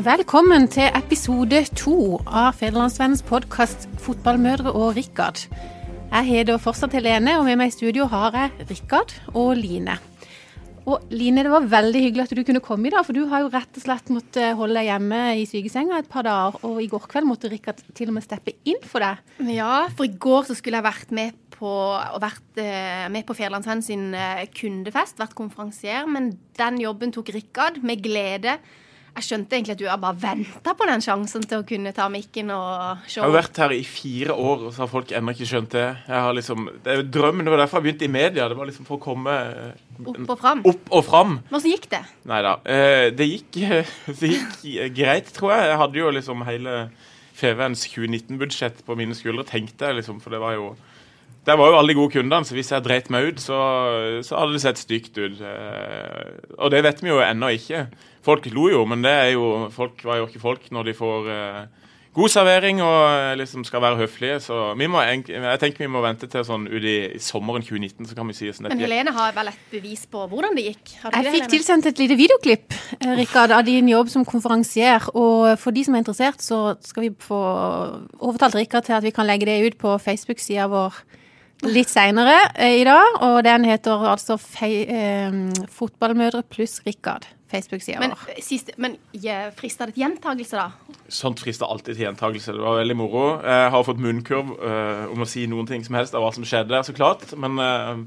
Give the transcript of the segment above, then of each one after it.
Velkommen til episode to av Federlandsvennens podkast 'Fotballmødre og Rikard'. Jeg heter fortsatt Helene, og med meg i studio har jeg Rikard og Line. Og Line, det var veldig hyggelig at du kunne komme i dag, for du har jo rett og slett måttet holde deg hjemme i sykesenga et par dager, og i går kveld måtte Rikard til og med steppe inn for deg. Ja, for i går så skulle jeg vært med på, og vært eh, med på Fjerlandsvenn sin eh, kundefest, vært konferansier, men den jobben tok Rikard med glede. Jeg skjønte egentlig at du har bare venta på den sjansen til å kunne ta mikken og show. Jeg har vært her i fire år, og så har folk ennå ikke skjønt det. Jeg har liksom, det er jo drømmen, det var derfor jeg begynte i media. Det var liksom for å komme eh, Opp og fram. Opp og fram. Hvordan gikk det? Nei da. Det gikk, det gikk greit, tror jeg. Jeg hadde jo liksom hele FVNs 2019-budsjett på mine skuldre, tenkte jeg liksom, for det var jo det var jo alle de gode kundene, så hvis jeg dreit meg ut, så, så, hadde det sett stygt ut. Eh, og det vet vi jo ennå ikke. Folk lo jo, men det er jo, folk var jo ikke folk når de får eh, god servering og uh, liksom skal være høflige. Så må, jeg tenker vi må vente til sånn uti sommeren 2019, så kan vi si sånn. Men Helene har vel et bevis på hvordan det gikk? jeg det, fikk tilsendt et lite videoklipp Rikard, av din jobb som konferansier. Og for de som er interessert, så skal vi få overtalt Rikard til at vi kan legge det ut på Facebook-sida vår litt seinere eh, i dag. Og den heter altså eh, Fotballmødre pluss Rikard. Facebook-sida vår. Men, eh, siste, men ja, frista det til gjentakelse, da? Sånt frister alltid til gjentakelse. Det var veldig moro. Jeg har fått munnkurv uh, om å si noen ting som helst av hva som skjedde der, så klart. Men uh,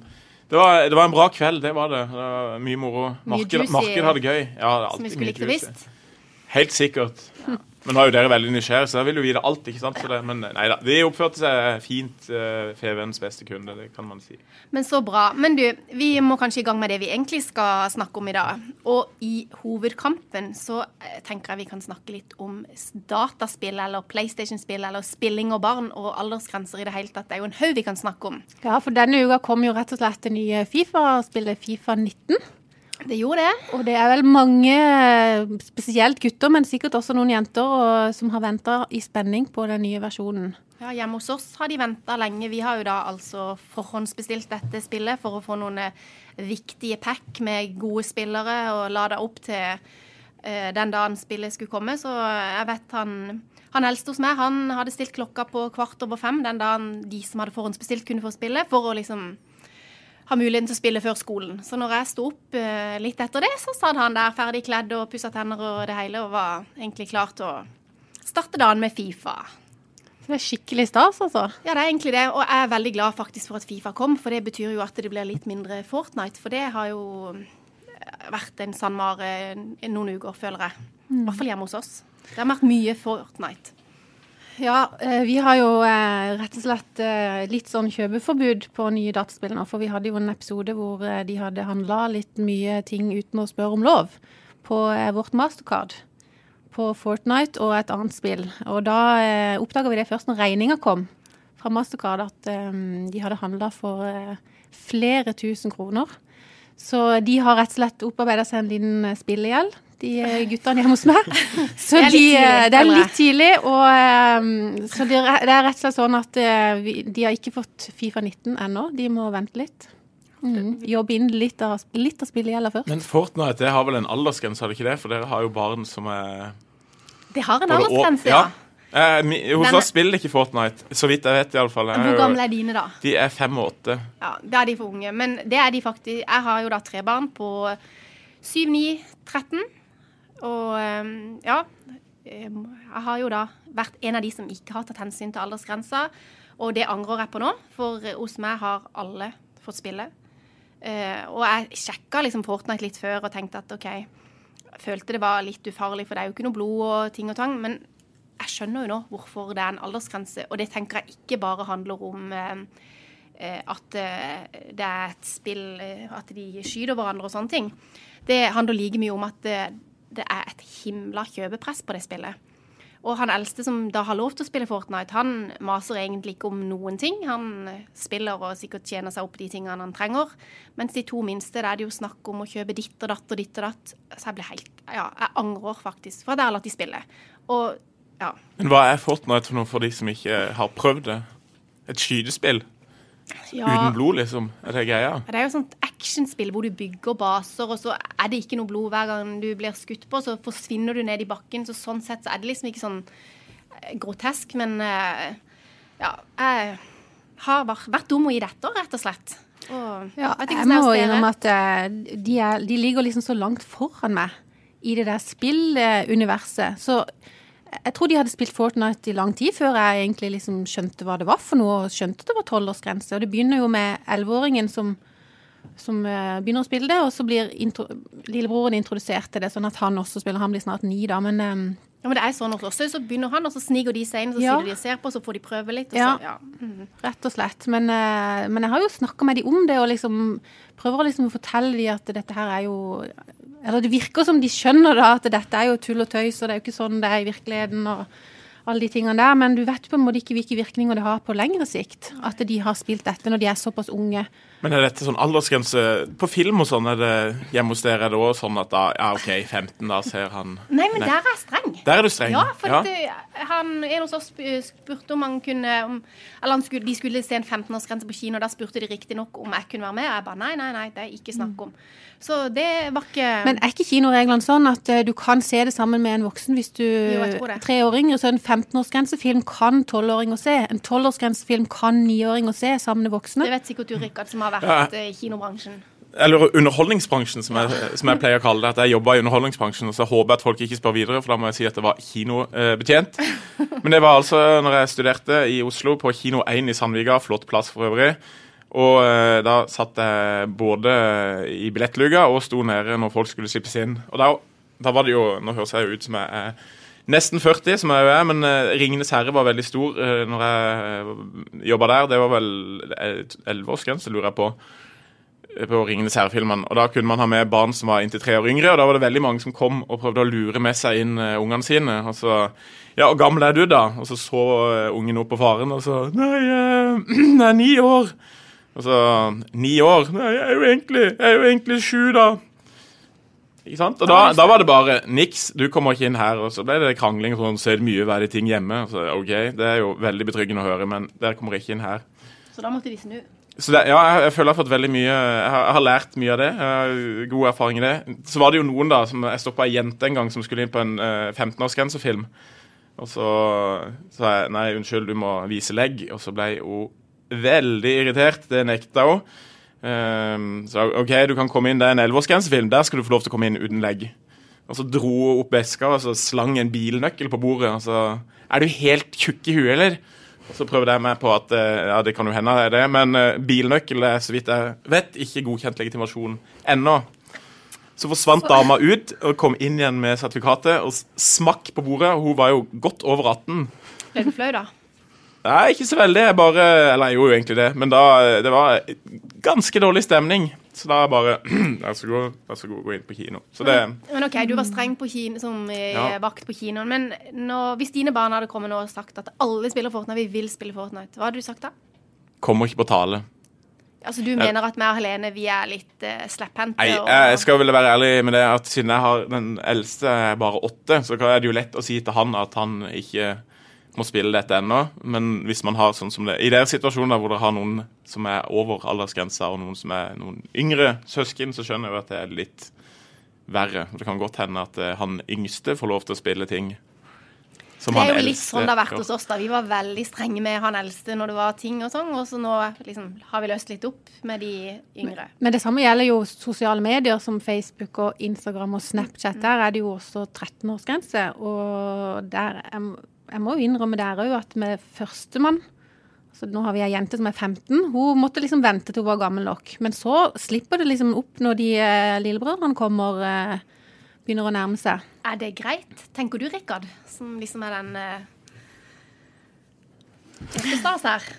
det, var, det, var, en bra kveld, det var det. det var mye moro. Markedet marked hadde gøy. Ja, som vi skulle mye juicy. Helt sikkert. Ja. Men nå er jo dere veldig nysgjerrige, så da vil jo vite alt. ikke sant? Det, men nei da, de oppførte seg fint. Uh, Fevens beste kunde, det kan man si. Men så bra. Men du, vi må kanskje i gang med det vi egentlig skal snakke om i dag. Og i hovedkampen så uh, tenker jeg vi kan snakke litt om dataspill eller PlayStation-spill eller spilling og barn og aldersgrenser i det hele tatt. Det er jo en haug vi kan snakke om. Ja, for denne uka kom jo rett og slett det nye Fifa-spillet Fifa 19. Det gjorde det. Og det er vel mange, spesielt gutter, men sikkert også noen jenter, som har venta i spenning på den nye versjonen. Ja, Hjemme hos oss har de venta lenge. Vi har jo da altså forhåndsbestilt dette spillet for å få noen eh, viktige pack med gode spillere og lada opp til den dagen spillet skulle komme. Så jeg vet han han eldste hos meg han hadde stilt klokka på kvart over fem den dagen de som hadde forhåndsbestilt, kunne få spille, for å liksom ha muligheten til å spille før skolen. Så når jeg sto opp uh, litt etter det, så satt han der ferdig kledd og pussa tenner og det hele, og var egentlig klar til å starte dagen med Fifa. Så det er skikkelig stas, altså? Ja, det er egentlig det. Og jeg er veldig glad faktisk for at Fifa kom, for det betyr jo at det blir litt mindre Fortnite. For det har jo eh, vært en sandmare noen uker, føler jeg. I hvert fall hjemme hos oss. Det har vært mye Fortnite. Ja, eh, vi har jo eh, rett og slett eh, litt sånn kjøpeforbud på nye dataspill nå. For vi hadde jo en episode hvor de hadde handla litt mye ting uten å spørre om lov på vårt mastercard. På Fortnite og et annet spill. Og da eh, oppdaga vi det først når regninga kom fra Mastercard, at de hadde handla for flere tusen kroner. Så de har rett og slett opparbeida seg en liten spillegjeld de eh, guttene hjemme hos meg. Så det er, de, tidlig, det er litt tidlig. Og, ehm, så det er, det er rett og slett sånn at vi, de har ikke fått Fifa 19 ennå. De må vente litt. Mm. Jobbe inn litt av, litt av spillegjelda først. Men Fortnite det har vel en aldersgrense, har det ikke det? For dere har jo barn som er Det har en aldersgrense, ja. Eh, hos oss spiller ikke Fortnite, så vidt jeg vet i alle fall. Jeg, Hvor gamle er dine, da? De er fem og åtte. Ja, Det er de for unge. Men det er de faktisk Jeg har jo da tre barn på syv, ni, 13. Og ehm, ja, ehm, jeg har jo da vært en av de som ikke har tatt hensyn til aldersgrensa. Og det angrer jeg på nå, for hos meg har alle fått spille. Uh, og jeg sjekka liksom Fortnite litt før og tenkte at OK, jeg følte det var litt ufarlig, for det er jo ikke noe blod og ting og tang. Men jeg skjønner jo nå hvorfor det er en aldersgrense, og det tenker jeg ikke bare handler om uh, at uh, det er et spill At de skyter hverandre og sånne ting. Det handler like mye om at det er et himla kjøpepress på det spillet. Og han eldste som da har lov til å spille Fortnite, han maser egentlig ikke om noen ting. Han spiller og sikkert tjener seg opp de tingene han trenger. Mens de to minste, det er det jo snakk om å kjøpe ditt og datt og ditt og datt. Så jeg ble helt Ja, jeg angrer faktisk for at jeg har latt de spille. Og ja. Men hva er Fortnite for noe for de som ikke har prøvd det? Et skytespill? Ja. Uten blod, liksom? Er det greia? Det er jo sånt actionspill hvor du bygger baser, og så er det ikke noe blod hver gang du blir skutt på, så forsvinner du ned i bakken. Så sånn sett så er det liksom ikke sånn eh, grotesk, men eh, ja Jeg har vært, dum i dette, rett og slett. Og, Ja, vet ikke jeg er må innrømme at eh, de, er, de ligger liksom så langt foran meg i det der spilluniverset. Så jeg tror de hadde spilt Fortnite i lang tid før jeg egentlig liksom skjønte hva det var for noe, og skjønte det var tolvårsgrense. Og det begynner jo med elleveåringen som, som eh, begynner å spille det, og så blir intro, lillebroren introdusert til det, sånn at han også spiller. Han blir snart ni, da, men um, Ja, men det er sånn hos oss. Så begynner han, og så sniker de seg inn, så Ja. sitter de og ser på, så får de prøve litt. Og Ja. så, ja. Mhm. Rett og slett. Men, eh, men jeg har jo snakka med de om det, og liksom prøver å liksom fortelle de at dette her er jo Eller det virker som de skjønner da at dette er jo tull og tøys, og det er jo ikke sånn det er i virkeligheten. og alle de tingene der, Men du vet på en måte ikke hvilke virkninger det har på lengre sikt. At de har spilt dette når de er såpass unge. Men er dette sånn aldersgrense på film og sånn? Er det hjemme hos dere er det òg sånn at da, ja, OK, 15, da ser han Nei, men der er jeg streng. Der er du streng. Ja, for ja. Det, han, en hos oss spurte om han kunne om, Eller han skulle, de skulle se en 15-årsgrense på kino, og da spurte de riktignok om jeg kunne være med. Og jeg bare nei, nei, nei, det er ikke snakk om. Så det var ikke Men er ikke kinoreglene sånn at eh, du kan se det sammen med en voksen hvis du jo, Treåring, og tre år yngre? Så en 15-årsgrensefilm kan tolvåringer se. En tolvårsgrensefilm kan niåringer se sammen med voksne. Det vet sikkert du, Rikard, som har vært Ja. eh, kinobransjen. Eller underholdningsbransjen, som jeg, som jeg pleier å kalle det. At jeg jobba i underholdningsbransjen, og så håper jeg at folk ikke spør videre, for da må jeg si at det var kinobetjent. Men det var altså når jeg studerte i Oslo, på Kino 1 i Sandvika. Flott plass for øvrig. Og eh, da satt jeg både i billettluka og sto nede når folk skulle slippes inn. Og da, da var det jo Nå høres jeg jo ut som jeg er nesten 40, som jeg er, men eh, 'Ringenes herre' var veldig stor uh, når jeg jobba der. Det var vel elleveårsgrense, lurer jeg på på Ringenes herre-filmen. Og Da kunne man ha med barn som var inntil tre år yngre, og da var det veldig mange som kom og prøvde å lure med seg inn uh, ungene sine. Og så Ja, hvor gammel er du, da? Og så så uh, ungen opp på faren og så Nei, uh, jeg er ni år. Og så Ni år? Nei, jeg er jo egentlig, jeg er jo egentlig sju, da. Ikke sant? Og da, da var det bare niks, du kommer ikke inn her. Og så ble det krangling sånn, så er det mye verdige ting hjemme. Og så, ok, Det er jo veldig betryggende å høre, men dere kommer ikke inn her. Så da måtte de snu. Så det, ja, jeg, jeg føler jeg har fått veldig mye Jeg har, jeg har lært mye av det. God erfaring i det. Så var det jo noen, da, som jeg stoppa ei jente en gang som skulle inn på en uh, 15-årsgrensefilm. Og så sa jeg nei, unnskyld, du må vise legg. Og så ble hun veldig irritert. Det nekta hun. Ehm, så OK, du kan komme inn, det er en 11-årsgrensefilm. Der skal du få lov til å komme inn uten legg. Og så dro hun opp veska og så slang en bilnøkkel på bordet. Og så Er du helt tjukk i huet, eller? Og så prøvde jeg meg på at eh, ja, det kan jo hende det er det, men eh, bilnøkkel er så vidt jeg vet ikke godkjent legitimasjon ennå. Så forsvant dama ut og kom inn igjen med sertifikatet og smakk på bordet. Hun var jo godt over 18. Ble du flau, da? Nei, ikke så veldig. Jeg bare Eller jeg gjorde jo egentlig det, men da Det var ganske dårlig stemning. Så da bare Vær så god, vær så god, gå inn på kino. Så det Men ok, Du var streng på kino, som eh, Ja. vakt på kinoen. Men når, hvis dine barn hadde kommet nå og sagt at alle spiller Fortnite, vi vil spille Fortnite, hva hadde du sagt da? kommer ikke på tale. Altså Du mener at meg og Helene vi er litt uh, slepphendte? Nei, jeg skal vel være ærlig med det at siden jeg har den eldste er bare åtte, så er det jo lett å si til han at han ikke må spille dette ennå. Men hvis man har sånn som det I deres situasjoner hvor dere har noen som er over aldersgrensa, og noen som er noen yngre søsken, så skjønner jeg jo at det er litt verre. Det kan godt hende at eh, han yngste får lov til å spille ting som Det er jo litt eldste sånn det har vært hos oss. da. Vi var veldig strenge med han eldste når det var ting og sånn, og så nå liksom, har vi løst litt opp med de yngre. Men det samme gjelder jo sosiale medier som Facebook og Instagram og Snapchat. Der er det jo også 13-årsgrense. Og der, jeg, jeg må jo innrømme der òg at med førstemann så Nå har vi ei jente som er 15. Hun måtte liksom vente til hun var gammel nok. Men så slipper det liksom opp når de eh, lillebrødrene kommer eh, begynner å nærme seg. Er det greit, tenker du, Rikard? Som liksom er den uh, stas her.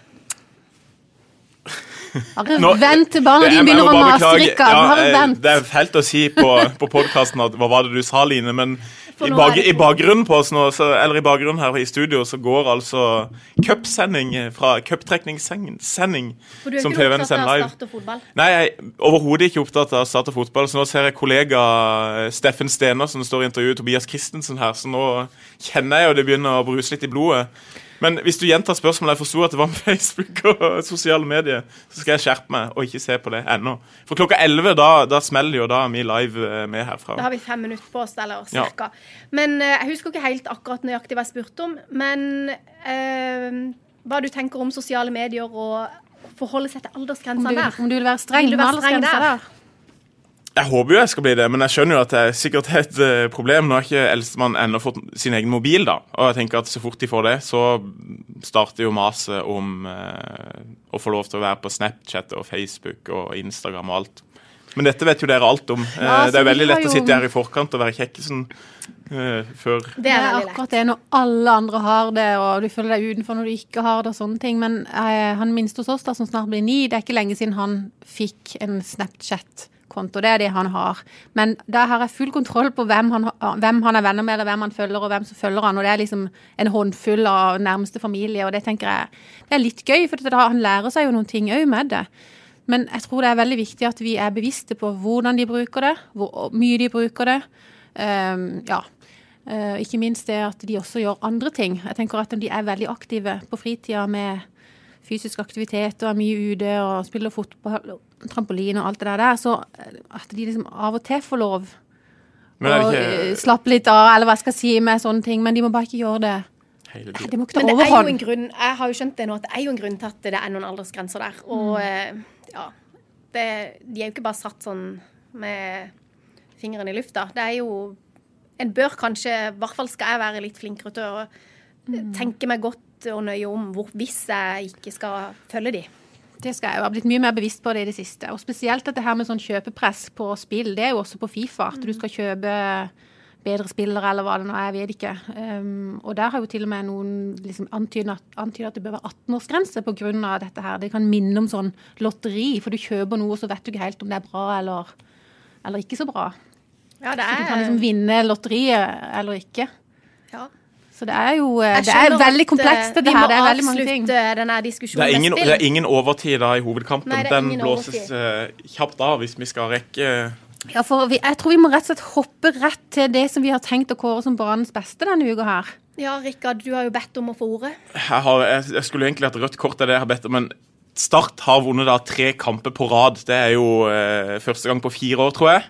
Bare Nå- vent til barna dine begynner å mase. Rikard. Ja, Bare eh, vent. Det er fælt å si på, på podkasten at hva var det du sa, Line, men i, det i bakgrunnen på oss nå, så, eller i bakgrunnen her i studio, så går altså cupsending fra cuptrekningssending som opptatt sender live. Nei, jeg er overhodet ikke opptatt av start og fotball. Så nå ser jeg kollega eh, Steffen Stener som står i intervjuet Tobias Christensen her, så nå kjenner jeg jo det begynner å bruse litt i blodet. Men hvis du gjentar spørsmålet, jeg forsto at det var med Facebook og sosiale medier, så skal jeg skjerpe meg og ikke se på det ennå. For klokka 11, da, da smeller jo da er vi live eh, med herfra. Da har vi fem minutter på oss, eller Ja. cirka. Men eh, jeg husker ikke helt akkurat nøyaktig hva jeg spurte om. Men eh, hva du tenker om sosiale medier og forholde seg til aldersgrensa der. om du vil være streng Vil med være streng aldersgrensa der? der? Jeg håper jo jeg skal bli det, men jeg skjønner jo at det er sikkert et eh, problem. Nå har ikke eldstemann ennå fått sin egen mobil, da. Og jeg tenker at så fort de får det, så starter jo maset om eh, å få lov til å være på Snapchat og Facebook og Instagram og alt. Men dette vet jo dere alt om. Eh, Ja, det er veldig lett jo... å sitte her i forkant og være kjekkesen uh, før Det Det er akkurat det når alle andre har det, og du føler deg utenfor når du ikke har det og sånne ting. Men uh, han minste hos oss, da, som snart blir ni, det er ikke lenge siden han fikk en Snapchat-konto. Det er det han har. Men der har jeg full kontroll på hvem han, hvem han er venner med, eller hvem han følger, og hvem som følger han. Og det er liksom en håndfull av nærmeste familie, og det tenker jeg det er litt gøy, for da, han lærer seg jo noen ting òg med det. Men jeg tror det er veldig viktig at vi er bevisste på hvordan de bruker det, hvor mye de bruker det. Um, ja. Uh, ikke minst det at de også gjør andre ting. Jeg tenker at De er veldig aktive på fritida med fysisk aktivitet og er mye ute og spiller fotball, trampoline og alt det der. Så eh, at de liksom av og til får lov å det eh, slappe litt av, eller hva jeg skal si med sånne ting. Men de må bare ikke gjøre det. hele tiden? De må ikke ta overhånd. Men det er jo en grunn Jeg har jo skjønt det nå, at det er jo en grunn til at det er noen aldersgrenser der. Og mm. ja det, De er jo ikke bare satt sånn med fingeren i lufta. Det er jo En bør kanskje, i hvert fall skal jeg være litt flinkere til å tenke meg godt og nøye om hvor, hvis jeg ikke skal følge de. Det skal jeg jo ha blitt mye mer bevisst på det i det siste. Og spesielt dette her med sånn kjøpepress på spill. Det er jo også på Fifa. At du skal kjøpe bedre spillere, eller hva det nå er. Jeg vet ikke. Um, og der har jo til og med noen liksom antydet, antydet at det bør være 18-årsgrense pga. dette her. Det kan minne om sånn lotteri, for du kjøper noe, og så vet du ikke helt om det er bra eller, eller ikke så bra. Ja, det Du er kan liksom vinne lotteriet eller ikke. ja. Så det er jo eh, Det er veldig komplekst, det her. Det er veldig mange ting. denne Det diskusjonen er, ingen, det er ingen overtid da i hovedkampen. Nei, Den blåses uh, kjapt av hvis vi skal rekke Ja, for vi, jeg tror vi må rett og slett hoppe rett til det som vi har tenkt å kåre som banens beste denne uka her. Ja, Rikard, du har jo bedt om å få ordet. jeg, har, jeg, jeg skulle egentlig hatt rødt kort det jeg har bedt om, men Start har vunnet da tre kamper på rad. Det er jo eh, første gang på fire år, tror jeg.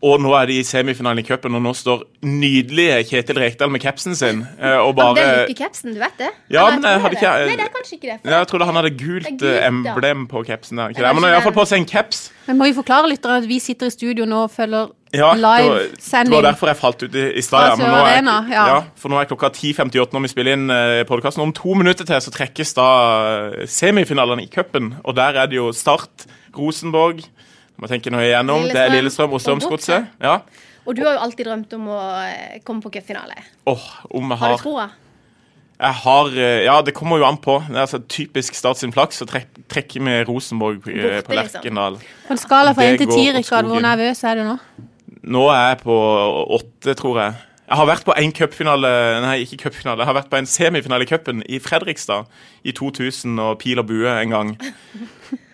Og nå er de i semifinalen i cupen, og nå står nydelige Kjetil Rekdal med capsen sin. Og bare... Ja, bare den lykkecapsen, du vet det? Ja, men jeg hadde ikke- Nei, det er kanskje ikke det. for Ja, jeg trodde han hadde gult, er gult, eh, ja. emblem på capsen. der, ikke Det er det? Men han har ikke iallfall på seg en caps. Men må vi forklare lyttere at vi sitter i studio nå og følger Ja, det var, det var derfor jeg falt ut i, i stad. Ja, Ja, er- Arena, ja. for nå er klokka 10.58 når vi spiller inn uh, podkasten. Om to minutter til så trekkes da eh, semifinalene i cupen. Og der er det jo Start, Rosenborg Må tenke noe igjennom. Det er Lillestrøm og Strømsgodset. Ja. Og du har jo alltid drømt om å eh, komme på cupfinale. Oh, om jeg Har har du troa? Jeg har eh, Ja, det kommer jo an på. Det er altså Typisk Start sin flaks, å trekke vi Rosenborg på, Borte, på liksom. Lerkendal. På en skala fra Det 1 til går 10, Rikard, hvor nervøs er du nå? Nå er jeg på åtte, tror jeg. Jeg har vært på en cupfinale Nei, ikke cupfinale. Jeg har vært på en semifinale i cupen i Fredrikstad i 2000 og pil og bue en gang.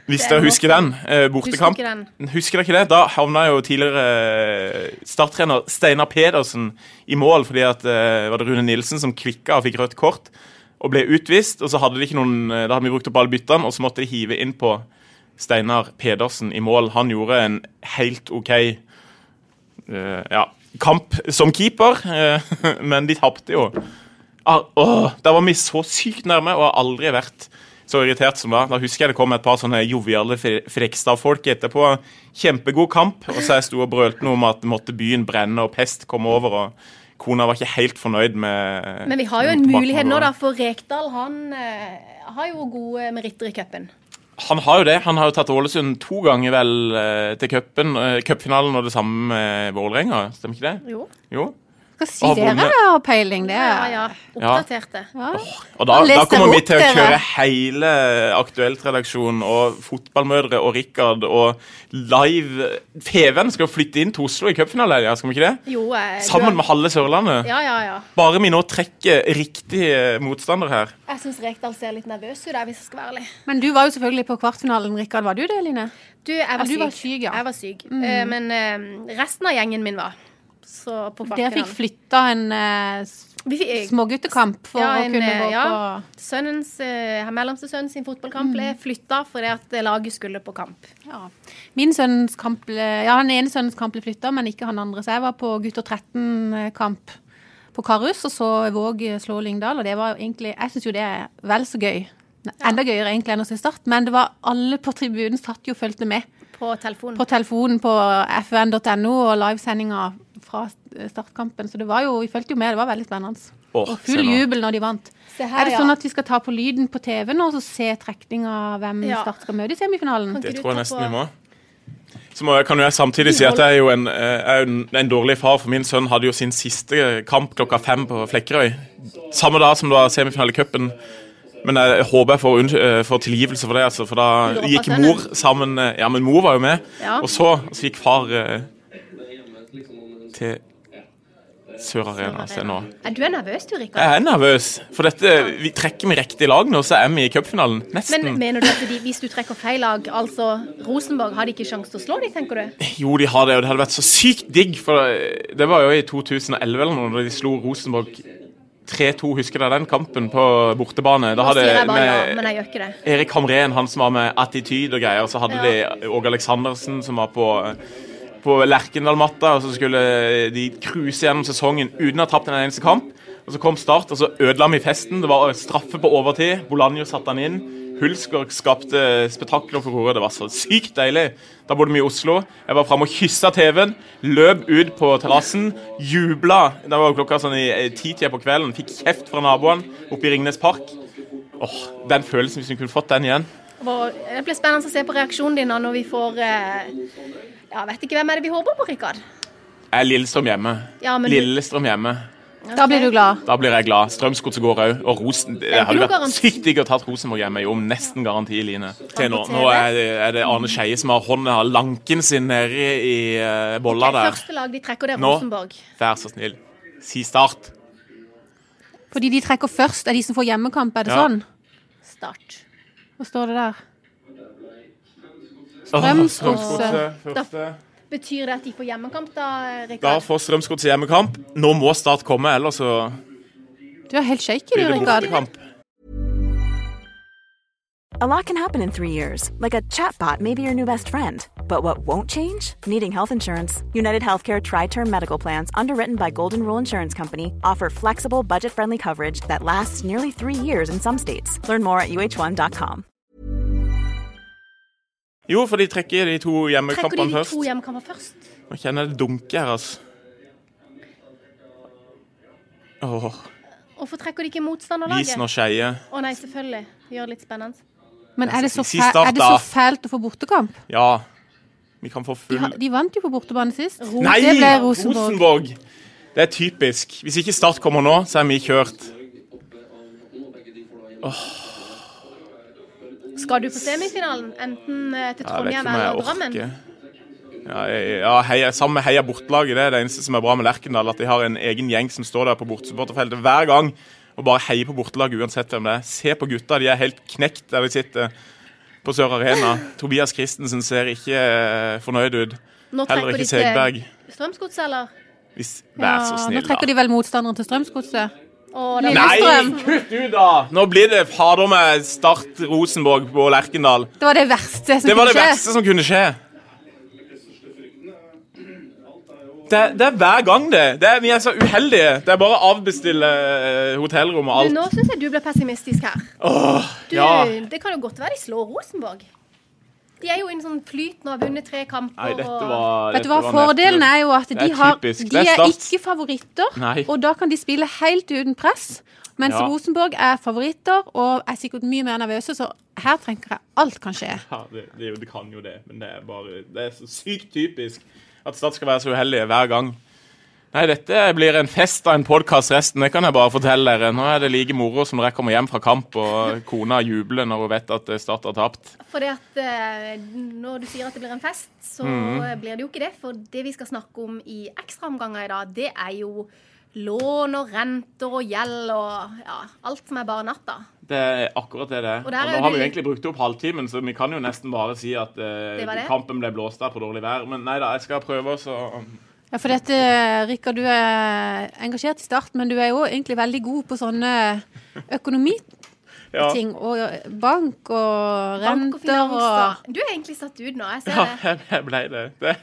Hvis er dere husker den. Eh, bortekamp. Husker, den. Husker dere ikke det? Da havna jo tidligere eh, starttrener Steinar Pedersen i mål fordi at eh, var det Rune Nilsen som kvikka og fikk rødt kort og ble utvist. Og så hadde de ikke noen eh, Da hadde vi brukt opp alle byttene, og så måtte de hive inn på Steinar Pedersen i mål. Han gjorde en helt OK eh, ja, kamp som keeper, eh, men de tapte jo. Ah, åh, da var vi så sykt nærme, og har aldri vært så irritert som da. Da husker jeg det kom et par sånne joviale Fre- Frekstad-folk etterpå. Kjempegod kamp. Og så jeg sto og brølte noe om at måtte byen brenne og pest komme over. og Kona var ikke helt fornøyd med Men vi har jo en mulighet nå, da, for Rekdal han uh, har jo gode meritter i cupen. Han har jo det. Han har jo tatt Ålesund to ganger vel eh, til eh, Cupfinalen og det samme med Vålerenga, stemmer ikke det? Jo. Jo. Skal sier dere vunnet. har peiling, det Ja, er ja. Oppdaterte. Ja. Og da, da kommer vi til å dere. kjøre hele Aktuelt-redaksjonen og fotballmødre og Rikard og live TV-en skal flytte inn til Oslo i cupfinalen, ja, skal vi ikke det? Jo, eh, Sammen har- med halve Sørlandet. Ja, ja, ja. Bare vi nå trekker riktig eh, motstander her. Jeg syns Rekdal ser litt nervøs ut, der, hvis jeg skal være ærlig. Men du var jo selvfølgelig på kvartfinalen, Rikard. Var du det, Line? Du, jeg var Ja, du syk. var syk, ja. Mm. Jeg var syk. Eh, men resten av gjengen min var. Så på Dere fikk flytta en eh, småguttekamp for Ja, å kunne eh, gå ja. på sønnens, eh, mellomste sønnen sin fotballkamp ble flytta fordi at laget skulle på kamp. ja. Min sønnens kamp ble Ja, den ene sønnens kamp ble flytta, men ikke han andre. Så jeg var på gutter 13-kamp på Karus og så Våg slå Lyngdal, og det var egentlig Jeg syns jo det er vel så gøy. Enda gøyere egentlig enn å se Start, men det var alle på tribunen satt jo og fulgte med På telefonen. på telefonen på fn.no og livesendinga fra startkampen. Så det var jo, vi fulgte jo med, det var veldig spennende. Oh, og full jubel når de vant. Se her, er det ja. sånn at vi skal ta på lyden på TV nå og så se trekning av hvem Ja. Start skal møte i semifinalen? Det tror jeg nesten vi må. Så må, jeg- kan jeg samtidig si at jeg er jo en, eh, er en, en dårlig far, for min sønn hadde jo sin siste kamp klokka fem på Flekkerøy. Samme dag som det var semifinale i cupen. Men jeg håper jeg får, eh, får tilgivelse for det, altså, for da gikk mor sammen eh, Ja, men mor var jo med. Ja. Og så, så gikk far til Sør Arena. Se nå. Er du er nervøs, du, Rikard? Jeg er nervøs, for dette, vi trekker vi riktig lag nå, så er vi i cupfinalen. Nesten. Men mener du at de, hvis du trekker feil lag, altså Rosenborg, har de ikke sjanse til å slå dem, tenker du? Jo, de har det, og det hadde vært så sykt digg. For det var jo i 2011 eller noe, da de slo Rosenborg 3-2. Husker dere den kampen på bortebane? Da hadde jeg bare ja, med men jeg gjør ikke det. Erik Hamren, han som var med attityd og greier, så hadde de Åge Aleksandersen som var på på Lerkendal-matta, og så skulle de cruise gjennom sesongen uten å ha tapt en eneste kamp. Og Så kom Start, og så ødela vi festen. Det var straffe på overtid. Bolanjo satte han inn. Hulsgaard skapte spetakkel for koret. Det var så sykt deilig. Da bodde vi i Oslo. Jeg var framme og kyssa TV-en. Løp ut på terrassen. Jubla. Det var klokka sånn i titida på kvelden. Fikk kjeft fra naboene oppe i Ringnes Park. Åh, Den følelsen, hvis vi kunne fått den igjen. Det blir spennende å se på reaksjonen din når vi får eh, Ja, vet ikke hvem er det vi håper på, Rikard? Jeg er Lillestrøm hjemme. Ja, men Lillestrøm hjemme. Da blir du glad. Da blir jeg glad. Strømsgodset går òg. Og Rosen Det hadde vært sykt digg å tatt Rosenborg hjemme. Jo, nesten garanti, Line. Til nå. Nå er det, er det Arne Skeie som har hånda lanken sin nedi i uh, bolla der. Første lag de trekker, det er Nå. Vær så snill. Si start. Fordi de trekker først, er de som får hjemmekamp, er det Ja. sånn? Start. Hva står det der? Åh, Strømsgodset. Strømsgodset. Betyr det at de får hjemmekamp, da, Da får Strømsgodset hjemmekamp. Nå må Start komme, ellers så Du er helt shaky, du, Rikard. A lot can happen in three years, like a chatbot may be your new best friend. But what won't change? Needing health insurance. United Healthcare Tri Term Medical Plans, underwritten by Golden Rule Insurance Company, offer flexible, budget friendly coverage that lasts nearly three years in some states. Learn more at uh1.com. Jo, for de trekker de to Trekker de hjemmekampene de først. to hjemmekampene først? Nå kjenner jeg det dunker her, altså. Åh, Hvorfor trekker de ikke motstanderlaget? Visen og Skeie. Å nei, selvfølgelig. Gjør det litt spennende. Men er det, så Si fæ start, er det så fælt å få bortekamp? Ja. Vi kan få De, full ha- de vant jo på bortebane sist. Nei! Det ble Rosenborg. Rosenborg! Det er typisk. Hvis ikke Start kommer nå, så er vi kjørt. Skal du på semifinalen? Enten eh, til Trondheim eller Drammen? Ja, jeg- ja heia, Sammen med Heia bortelaget. Det er det eneste som er bra med Lerkendal. At de har en egen gjeng som står der på bortesupporterfeltet hver gang og bare heier på bortelaget uansett hvem det er. Se på gutta, de er helt knekt der de sitter på Sør Arena. Tobias Christensen ser ikke eh, fornøyd ut. Nå Heller trekker ikke de Segberg. til Strømsgodset, eller? Hvis, vær så Ja, da. nå trekker da. de vel motstanderen til Strømsgodset. Er Nei, kutt ut, da! Nå blir det fader meg Start Rosenborg på Lerkendal. Det var det verste som Det kunne det skje. verste som kunne skje. Det, det er hver gang, det. det er, vi er så uheldige. Det er bare å avbestille eh, hotellrom og Du, alt. nå syns jeg du ble pessimistisk her. Åh, Du, ja. Det kan jo godt være de slår Rosenborg. De er jo i en sånn flyt nå, har vunnet tre kamper. Nei, dette og- var Vet du dette hva, var Fordelen nesten- er jo at de, er har, de er ikke favoritter, Nei. og da kan de spille helt uten press. Mens Ja. Rosenborg er favoritter og er sikkert mye mer nervøse, så her tenker jeg alt kan skje. Ja, det, det, det kan jo det, men det er bare Det er så sykt typisk at Stad skal være så uheldige hver gang. Nei, dette blir en fest av en podkast resten, det kan jeg bare fortelle dere. Nå er det like moro som når jeg kommer hjem fra kamp og kona jubler når hun vet at Start har tapt. Fordi at eh, når du sier at det blir en fest, så mm. blir det jo ikke det. For det vi skal snakke om i ekstraomganger i dag, det er jo lån og renter og gjeld og ja, alt som er bare natta. Det er akkurat det det er. Og Og nå har vi jo egentlig brukt opp halvtimen, så vi kan jo nesten bare si at eh, kampen ble blåst av på dårlig vær. Men nei da, jeg skal prøve å Ja, for dette, Rikard, du er engasjert i Start, men du er jo egentlig veldig god på sånne økonomiting. Ja. Og bank og Bank og renter og. Du er egentlig satt ut nå, jeg ser Ja, det. Ja, jeg ble det. det.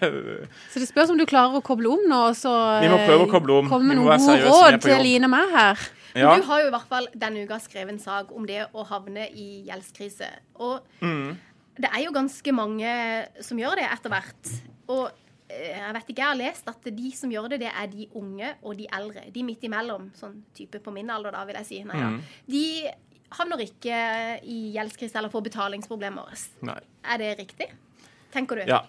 Så det spørs om du klarer å koble om nå, og så Vi må prøve å koble om. komme med noen gode råd til. Line og meg her. Ja. Du har jo i hvert fall denne uka skrevet en sak om det å havne i gjeldskrise. Og Mm. det er jo ganske mange som gjør det etter hvert. Og jeg vet ikke, jeg har lest at de som gjør det, det er de unge og de eldre. De midt imellom, sånn type på min alder, da, vil jeg si. Nei, Mm. De havner ikke i gjeldskrise eller får betalingsproblemer. Nei. Er det riktig? Tenker du? Ja.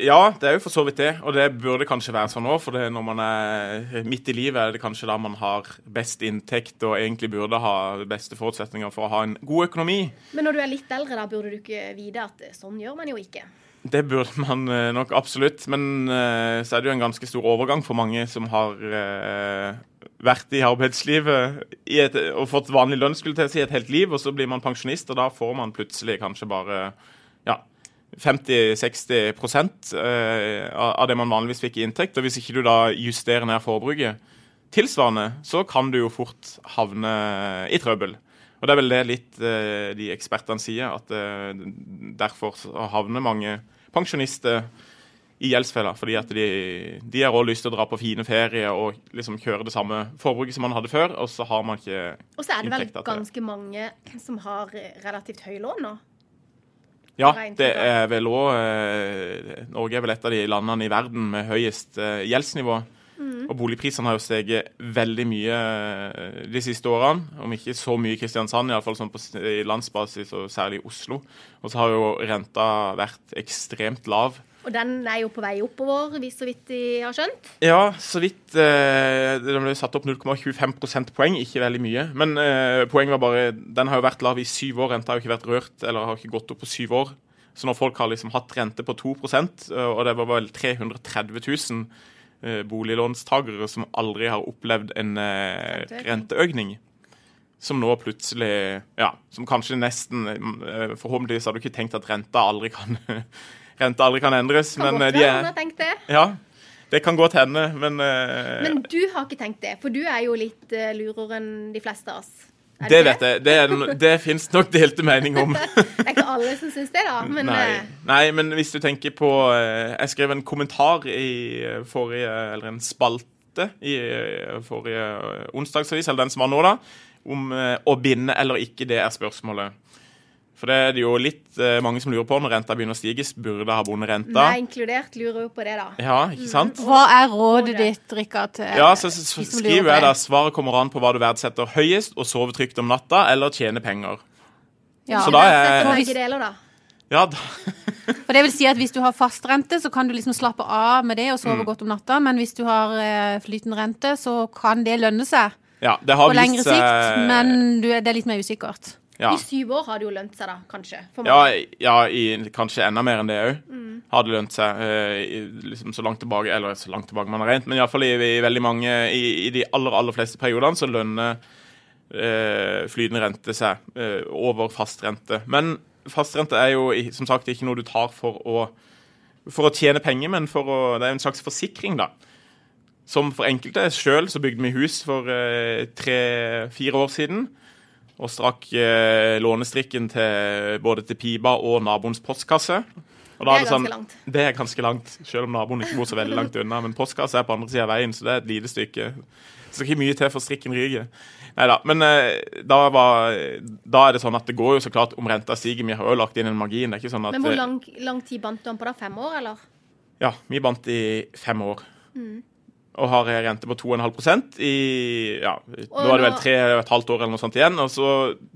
ja, det er jo for så vidt det. Og det burde kanskje være sånn òg, for det, når man er midt i livet, er det kanskje da man har best inntekt og egentlig burde ha beste forutsetninger for å ha en god økonomi. Men når du er litt eldre, da burde du ikke vite at eh, sånn gjør man jo ikke. Det burde man eh, nok absolutt, men eh, så er det jo en ganske stor overgang for mange som har eh, vært i arbeidslivet i et, og fått vanlig lønn skulle å si, et helt liv, og så blir man pensjonist, og da får man plutselig kanskje bare ja, 50-60 eh, av det man vanligvis fikk i inntekt. Og hvis ikke du da justerer ned forbruket tilsvarende, så kan du jo fort havne i trøbbel. Og det er vel det litt de ekspertene sier, at derfor havner mange pensjonister i gjeldsfella. Fordi at de, de har også lyst til å dra på fine ferier og liksom kjøre det samme forbruket som man hadde før, og så har man ikke Og så er det vel ganske mange som har eh, relativt høy lån nå. Ja, det er vel òg Norge er vel et av de landene i verden med høyest eh, gjeldsnivå. Mm. Og boligprisene har jo steget veldig mye eh, de siste årene. Om ikke så mye i Kristiansand, iallfall sånn på i landsbasis, og særlig i Oslo. Og så har jo renta vært ekstremt lav. Og den er jo på vei oppover, hvis så vidt de har skjønt. Ja, så vidt eh, Den ble satt opp 0,25 prosentpoeng, ikke veldig mye. Men eh, poenget var bare Den har jo vært lav i syv år. Renta har jo ikke vært rørt, eller har ikke gått opp på syv år. Så når folk har liksom hatt rente på 2 eh, og det var vel 330 000 eh, boliglånstagere som aldri har opplevd en eh, Renteøkning. som nå plutselig Ja, som kanskje nesten eh, Forhåpentligvis har du ikke tenkt at renta aldri kan Renta aldri kan endres, Kan men godt eh, de er har tenkt det. ja, det kan godt hende, men, eh, Men du har ikke tenkt det, for du er jo litt lurere enn de fleste av oss. Er det vet jeg. Det, er det fins nok delte meninger om. Det er ikke alle som syns det, da. Men Nei. eh, Nei, men hvis du tenker på eh, Jeg skrev en kommentar i eh, forrige Eller en spalte i forrige onsdagsavis, eller den som var nå, da, om å binde eller ikke, det er spørsmålet. For det er det jo litt eh, mange som lurer på når renta begynner å stige. Burde ha bonderenta. meg inkludert lurer jo på det, da. Ja, ikke sant? Hva er rådet ditt, Rikard? til Ja, så, så, så skriver jeg da svaret kommer an på hva du verdsetter høyest, og sove trygt om natta, eller tjene penger. Ja. Så da er- begge deler, da. Ja, da, For det vil si at Hvis du har fastrente, så kan du liksom slappe av med det og sove Mm. godt om natta. Men hvis du har eh, flytende rente, så kan det lønne seg ja, det har på lengre vist sikt. Men du, det er litt mer usikkert. Ja. I syv år har det jo lønt seg, da, kanskje. Ja, ja i, kanskje enda mer enn det òg. Har det lønt seg uh, i, liksom så langt tilbake Eller så langt tilbake man har regnet, men iallfall i, i veldig mange i, I de aller aller fleste periodene så lønner uh, flytende rente seg uh, over fastrente. Men fastrente er jo som sagt ikke noe du tar for å, for å tjene penger, men å, det er en slags forsikring, da. Som for enkelte. Sjøl så bygde vi hus for tre-fire år siden. Og strakk eh, lånestrikken til både til pipa og naboens postkasse. Og da Det er sånn- ganske langt. Det er ganske langt, selv om naboen ikke bor så veldig langt unna. Men postkasse er på andre sida av veien, så det er et lite stykke. Det skal ikke mye til for strikken ryker. Neida, Men eh, da, var, da er det sånn at det går jo så klart om renta stiger. Vi har jo lagt inn en margin. Det er ikke sånn at Men hvor eh, lang, lang tid bandt du den på da? Fem år, eller? Ja, vi bandt i fem år. Mm. Og har en rente på 2,5% i ja, Nå er det vel tre og et halvt år eller noe sånt igjen. Og så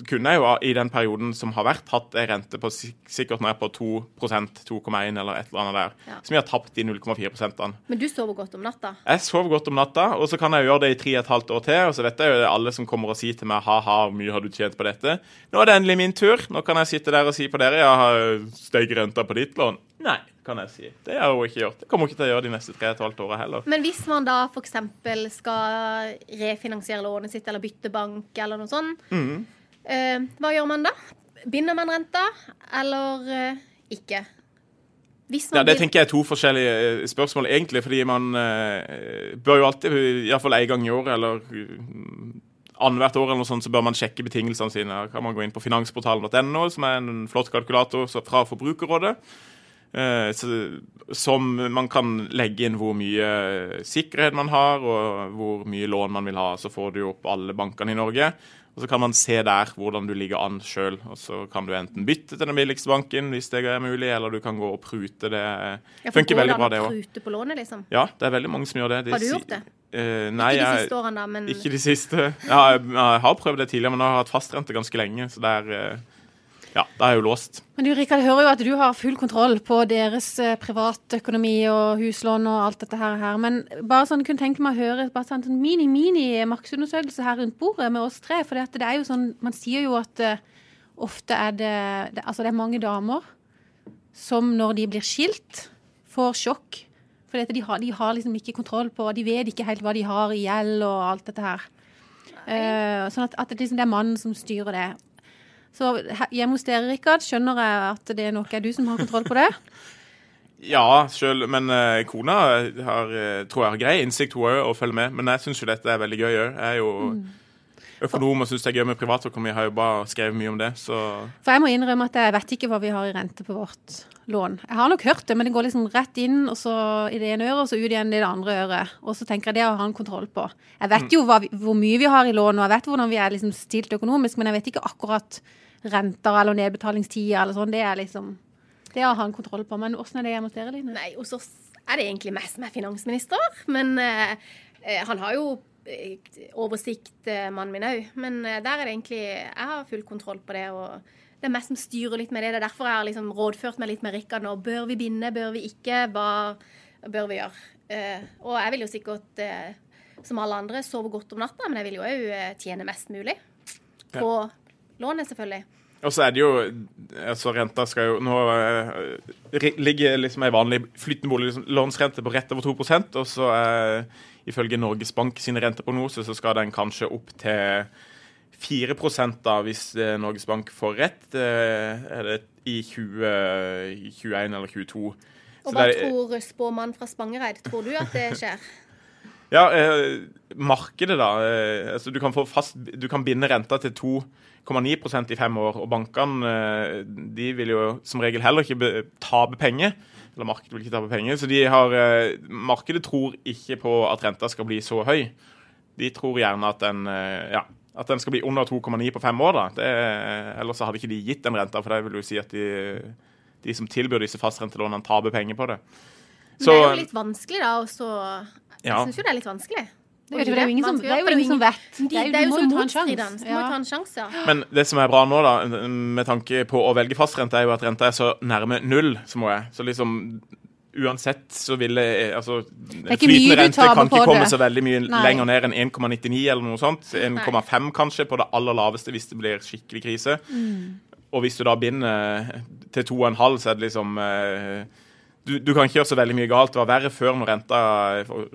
kunne jeg jo i den perioden som har vært, hatt en rente på sik- sikkert ned på 2% 2,1 eller et eller annet der. Ja. Som jeg har tapt de 0,4 prosentene. Men du sover godt om natta? Jeg sover godt om natta, og så kan jeg gjøre det i tre og et halvt år til. Og så vet jeg jo det er alle som kommer og sier til meg ha-ha, hvor mye har du tjent på dette? Nå er det endelig min tur. Nå kan jeg sitte der og si på dere jeg har steget renta på ditt lån. Nei, kan jeg si. Det har jo ikke gjort. Det kommer jeg ikke til å gjøre de neste tre og et halvt åra heller. Men hvis man da f.eks. skal refinansiere lånet sitt eller bytte bank eller noe sånt, mm. eh, hva gjør man da? Binder man renta, eller eh, ikke? Ja, Det tenker jeg er to forskjellige eh, spørsmål, egentlig. Fordi man eh, bør jo alltid, iallfall en gang i året eller uh, annethvert år, eller noe sånt, så bør man sjekke betingelsene sine. Her kan man gå inn på finansportalen.no, som er en flott kalkulator fra Forbrukerrådet. Eh, så, som man kan legge inn hvor mye sikkerhet man har, og hvor mye lån man vil ha. Så får du opp alle bankene i Norge. Og så kan man se der hvordan du ligger an sjøl. Og så kan du enten bytte til den billigste banken hvis det er mulig, eller du kan gå og prute. Det Ja, funker veldig bra, det òg. Prute på lånet, liksom. Ja, det er veldig mange som gjør det. De Har du gjort det? Uh, nei, Ikke de siste årene, da, men ikke de siste. Ja, jeg, jeg har prøvd det tidligere, men jeg har hatt fastrente ganske lenge. Så det er eh, Ja, det er jo låst. Men du Rikard, hører jo at du har full kontroll på deres eh, privatøkonomi og huslån og alt dette her. her. Men bare sånn, kunne tenke meg å høre bare sånn en mini-mini markedsundersøkelse her rundt bordet med oss tre. For det er jo sånn, man sier jo at eh, ofte er det, det Altså det er mange damer som når de blir skilt, får sjokk. For de har, de har liksom ikke kontroll på De vet ikke helt hva de har i gjeld og alt dette her. Uh, sånn at, at det, liksom, det er mannen som styrer det. Så hjemme hos dere, Rikard, skjønner jeg at det nok er du som har kontroll på det? Ja, selv, men uh, kona har, eh, tror jeg har grei innsikt hun òg, og følger med. Men jeg syns jo dette er veldig gøy òg. Jeg er jo økonom og syns det er gøy med privatøkonomi. Har jo bare skrevet mye om det, så For jeg må innrømme at jeg vet ikke hva vi har i rente på vårt lån. Jeg har nok hørt det, men det går liksom rett inn og så i det ene øret, og så ut igjen i det andre øret. Og så tenker jeg det å ha en kontroll på. Jeg vet jo hva vi, hvor mye vi har i lån, og jeg vet hvordan vi er liksom stilt økonomisk, men jeg vet ikke akkurat renter eller nedbetalingstider eller sånn. Det er liksom Det å ha en kontroll på. Men åssen er det hjemme hos dere, Line? Nei, hos oss er det egentlig meg som er finansminister. Men eh, eh, han har jo oversikt, eh, mannen min òg. Men eh, der er det egentlig Jeg har full kontroll på det. og det er meg som styrer litt med det. Det er derfor jeg har liksom rådført meg litt med Rikard nå. Bør vi binde, bør vi ikke? Hva bør vi gjøre? Eh, og jeg vil jo sikkert, eh, som alle andre, sove godt om natta, men jeg vil jo òg tjene mest mulig. På lånet, selvfølgelig. Og så er det jo altså Renta skal jo Nå eh, ligger liksom ei vanlig flytende boliglånsrente på rett over 2% og så er ifølge Norges Bank sine renteprognoser så skal den kanskje opp til 4 da, hvis eh, Norges Bank får rett. eh, er det i 2021 eller 22. Og hva tror spåmannen fra Spangereid? Tror du at det skjer? Ja, eh, markedet, da. Eh, altså du, kan få fast, du kan binde renta til 2,9 i fem år. Og bankene eh, de vil jo som regel heller ikke tape penger. Eller markedet vil ikke tape penger. Så de har, eh, markedet tror ikke på at renta skal bli så høy. De tror gjerne at den, eh, ja, at den skal bli under 2,9 på fem år. da. Det, ellers så hadde ikke de gitt den renta, for det vil jo si at de, de som tilbyr disse fastrentelånene, taper penger på det. Men det er jo litt vanskelig, da. Og så Jeg Ja. syns jo det er litt vanskelig. Det er jo- ingen som- vet. det er jo ingen som vet. De, Det er jo- det er jo så motstridende. Du må Ja. jo ta en sjanse. Men det som er bra nå, da, med tanke på å velge fastrente, er jo at renta er så nærme null som hun er. Så liksom uansett så vil det altså, ikke mye Flytende rente kan ikke komme det. så veldig mye Nei. lenger ned enn 1,99 eller noe sånt. 1,5 kanskje på det aller laveste hvis det blir skikkelig krise. Mm. Og hvis du da binder til 2,5, så er det liksom eh, du, du kan ikke gjøre så veldig mye galt. Det var verre før når renta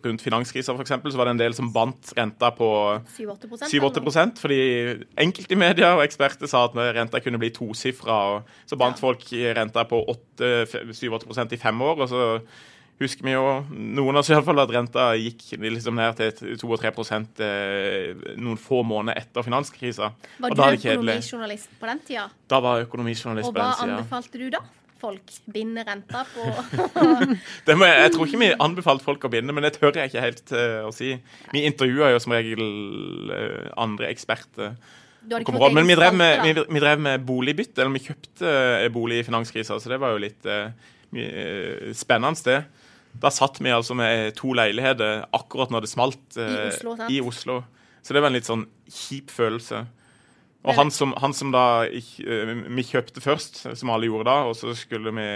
rundt finanskrisa f.eks. Så var det en del som bandt renta på 7-8 7-8 fordi enkelte i media og eksperter sa at renta kunne bli tosifra. Så bandt folk renta på 7-8 i fem år. og så husker vi jo noen av oss i alle fall at renta gikk liksom ned til 2-3 eh, noen få måneder etter finanskrisa. Var du økonomijournalist på den tida? Da var jeg økonomijournalist på den tida. Og hva anbefalte du da? Folk binder renta på jeg, jeg tror ikke vi anbefalte folk å binde, men det tør jeg ikke helt uh, å si. Vi intervjua jo som regel uh, andre eksperter. Men vi drev, med, vi, vi drev med boligbytte, eller vi kjøpte eh, bolig i finanskrisa, så det var jo litt uh, spennende sted. Da satt vi altså med to leiligheter akkurat når det smalt I Oslo, i Oslo. Så det var en litt sånn kjip følelse. Og han som, han som da eh, Vi kjøpte først, som alle gjorde da, og så skulle vi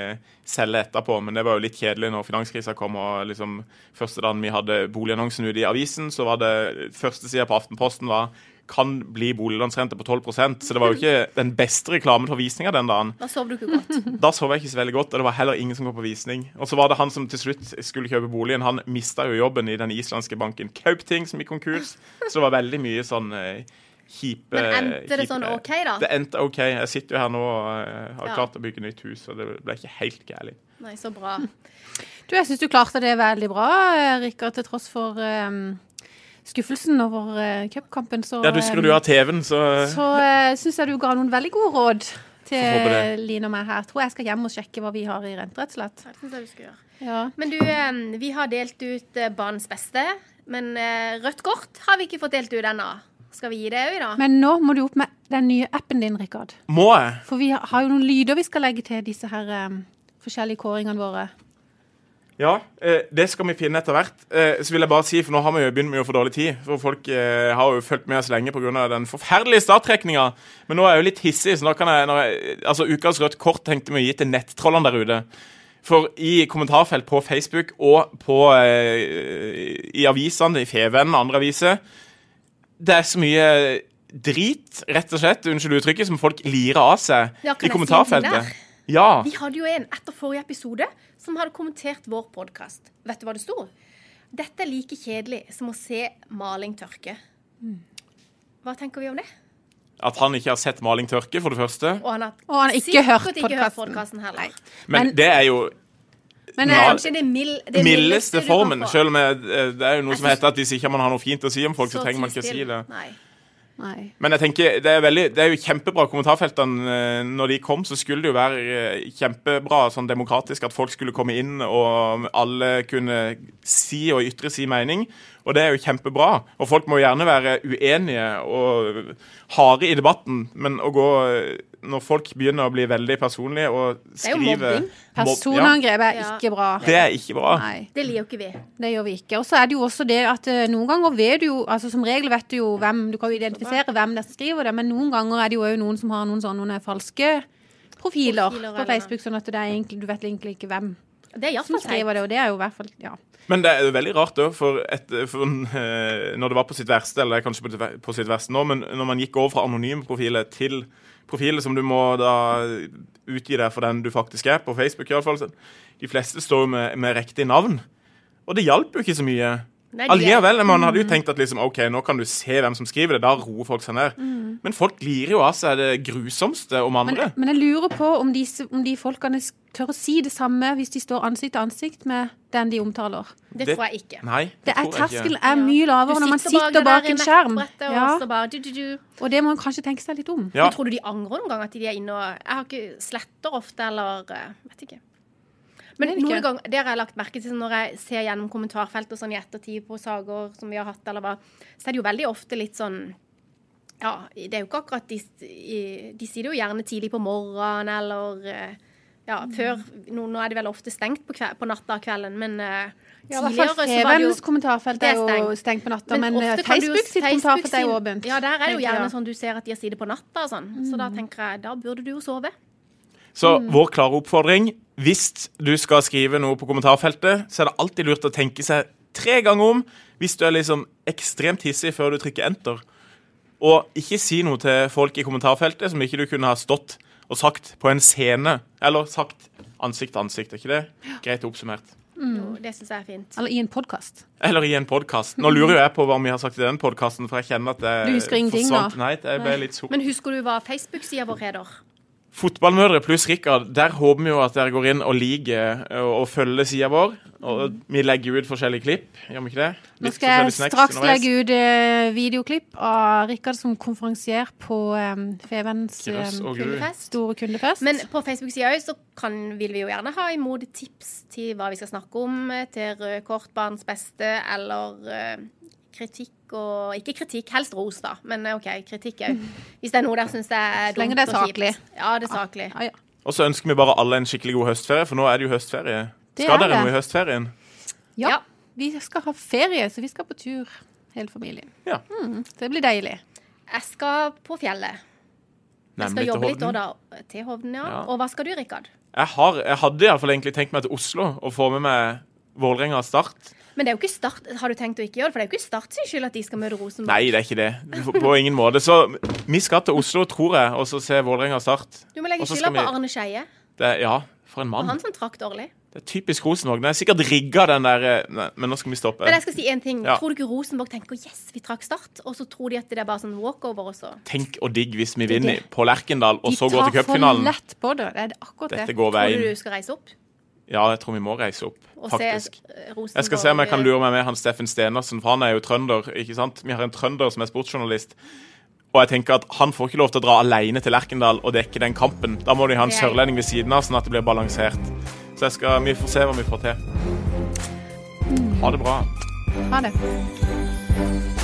selge etterpå. Men det var jo litt kjedelig når finanskrisa kom. og liksom Første dagen vi hadde boligannonsen ute i avisen, så var det første sida på Aftenposten var kan bli boliglånsrente på 12% Så det var jo ikke den beste reklamen for visninga den dagen. Da sov du ikke godt. Da sov jeg ikke så veldig godt, og det var heller ingen som kom på visning. Og så var det han som til slutt skulle kjøpe boligen. Han mista jo jobben i den islandske banken Kaupting, som gikk konkurs. Så det var veldig mye sånn eh, kjipe Men endte det kjipe sånn. OK, da? Det endte OK. Jeg sitter jo her nå og eh, har Ja. klart å bygge nytt hus, og det ble ikke helt gærent. Nei, så bra. Du, jeg syns du klarte det veldig bra, eh, Rikard, til tross for um skuffelsen over uh, cupkampen. Så, Ja, du skrudde jo av TV-en, så så uh, syns jeg du ga noen veldig gode råd til. Line og meg her. Tror jeg skal hjem og sjekke hva vi har i rente, rett og slett. Det synes jeg du skal gjøre. Ja. Men du, eh, vi har delt ut uh, banens beste. Men uh, rødt kort har vi ikke fått delt ut ennå. Skal vi gi det òg, da? Men nå må du opp med den nye appen din, Rikard. må jeg. For vi har jo noen lyder vi skal legge til disse her um, forskjellige kåringene våre. Ja, eh, det skal vi finne etter hvert. Eh, så vil jeg bare si, for nå har vi jo begynt med å få dårlig tid. For folk eh, har jo fulgt med oss lenge pga. den forferdelige starttrekninga. Men nå er jeg jo litt hissig, så nå kan jeg, når jeg Altså, ukas rødt kort tenkte vi å gi til nettrollene der ute. For i kommentarfelt på Facebook og på, eh, i avisene, i FVN og andre aviser Det er så mye drit, rett og slett, unnskyld uttrykket, som folk lirer av seg Ja, i kommentarfeltet. Ja. Vi hadde jo en etter forrige episode som hadde kommentert vår podkast. Vet du hva det sto? Dette er like kjedelig som å se maling tørke. Hva tenker vi om det? At han ikke har sett maling tørke, for det første. Og han har, Og han har ikke hørt ikke hørt podcasten. podkasten heller. Men, Men- det er jo Men Det er eh, kanskje det, mild, det mildeste formen. Selv om jeg, det er jo noe Jeg som heter at hvis ikke man har noe fint å si om folk, så, Så trenger man ikke å si det. Nei. nei. Men jeg tenker, det er, veldig, det er jo kjempebra kommentarfeltene. eh, Når de kom, så skulle det jo være eh, kjempebra sånn demokratisk at folk skulle komme inn og alle kunne si og ytre sin mening. Og det er jo kjempebra. Og folk må jo gjerne være uenige og harde i debatten, men å gå Når folk begynner å bli veldig personlige og er jo mobbing. mobb- Personangrep er Ja. ikke bra. Det er ikke bra. Nei. Det liker jo ikke vi. Det gjør vi ikke. Og så er det jo også det at eh, noen ganger vet du jo altså Som regel vet du jo hvem Du kan jo identifisere hvem det er som skriver det, men noen ganger er det jo òg noen som har noen sånne noen falske profiler, Profiler, på Facebook, sånn at det er egentlig, du vet egentlig ikke hvem Det er iallfall teit. det, og det er jo i hvert fall Ja. Men det er jo veldig rart da, for, et- for eh, når det var på sitt verste, eller kanskje på, på sitt verste nå, men når man gikk over fra anonyme profiler til profiler som du må da utgi deg for den du faktisk er, på Facebook iallfall De fleste står jo med, med riktig navn. Og det hjalp jo ikke så mye. Er- Allikevel, Man hadde jo tenkt at liksom, ok, nå kan du se hvem som skriver det. Da roer folk seg ned. Men folk lirer jo av seg det grusomste om andre. men jeg lurer på om de, om de folkene tør å si det samme hvis de står ansikt til ansikt med den de omtaler. Det Det- tror jeg ikke. Nei, Det er tror jeg ikke. Terskelen er mye lavere når man sitter bak en skjerm. Ja, Og bare, du, du, du. og det må man kanskje tenke seg litt om. Ja. Men tror du de angrer noen gang at de er inne og Jeg har ikke sletter ofte, eller eh, Vet ikke. Men noen ganger, det har jeg lagt merke til når jeg ser gjennom kommentarfeltet og sånn i ettertid på saker som vi har hatt, eller hva, så er det jo veldig ofte litt sånn Ja, det er jo ikke akkurat de De sier det jo gjerne tidlig på morgenen, eller eh, ja, før nå, nå er det vel ofte stengt på, kveld, på natta og kvelden, men uh, Ja, I hvert fall tidligere så var det jo kommentarfelt er er jo stengt. på natta, men, eh, du jo- Facebook sitt kommentarfelt er jo åpent. Ja, der er jo gjerne sånn du ser at de har sittet på natta og sånn. Så da tenker jeg, da burde du jo sove. Så Mm. vår klare oppfordring Hvis du skal skrive noe på kommentarfeltet, så er det alltid lurt å tenke seg tre ganger om hvis du er liksom ekstremt hissig før du trykker enter. Og ikke si noe til folk i kommentarfeltet som ikke du kunne ha stått og sagt på en scene. Eller sagt ansikt til ansikt. Er ikke det greit oppsummert? Jo, det syns jeg er fint. Eller i en podkast. Eller i en podkast. Nå lurer jo jeg på hva vi har sagt i den podkasten, for jeg kjenner at det Du husker ingenting da? Nei, jeg ble litt sort. Men husker du hva Facebook-sida vår heter? Fotballmødre pluss Rikard, der håper vi jo at dere går inn og liker og, og følger sida vår. Og vi legger ut forskjellige klipp, gjør vi ikke det? Nå skal jeg straks underveis. legge ut eh, videoklipp av Rikard som konferansier på um, Fevens Grøss og gru. Kundefest. store kundefest. Men på Facebook-sida òg så kan, vil vi jo gjerne ha imot tips til hva vi skal snakke om, eh, til rød kort, barns beste, eller eh, kritikk og Ikke kritikk, helst ros, da. Men eh, OK, kritikk òg. Hvis det er noe der syns jeg er Så lenge dumt det er og kjipt. Ja, det er saklig. ja, ja. Og så ønsker vi bare alle en skikkelig god høstferie, for nå er det jo høstferie. Det Skal er dere det. noe i høstferien? ja. Ja. Vi skal ha ferie, så vi skal på tur, hele familien. Ja. Mm, det blir deilig. Jeg skal på fjellet. Jeg skal Nemlig til jobbe litt Hovden. òg, da. Til Hovden, ja. Ja. Og hva skal du, Rikard? Jeg, har, jeg hadde iallfall egentlig tenkt meg til Oslo og få med meg Vålerenga Start. Men det er jo ikke Start Har du tenkt å ikke gjøre det? For det er jo ikke Start sin skyld at de skal møte Rosenborg. Nei, det er ikke det. På, ingen måte. Så vi skal til Oslo, tror jeg, og så se Vålerenga Start. Du må legge skylda på vi- Arne Skeie. Ja, for en mann. Og han som trakk dårlig. Det er typisk Rosenborg. Den er sikkert rigga, den der eh, nei, Men nå skal vi stoppe. Men jeg skal si en ting. Ja. Tror du ikke Rosenborg tenker yes, vi trakk Start, og så tror de at det er bare sånn walkover også? Tenk og digg hvis vi er vinner på Lerkendal og De så går til tar for lett på det. Det er akkurat Dette går veien. Tror du du skal reise opp Ja, jeg tror vi må reise opp, og faktisk. se eh, Jeg skal se om jeg kan lure meg med han Steffen Stenersen, for han er jo trønder. ikke sant? Vi har en trønder som er sportsjournalist. Og jeg tenker at Han får ikke lov til å dra alene til Lerkendal og dekke den kampen. Da må de ha en sørlending ved siden av, sånn at det blir balansert. Så jeg skal, vi får se hva vi får til. Ha det bra. Ha det.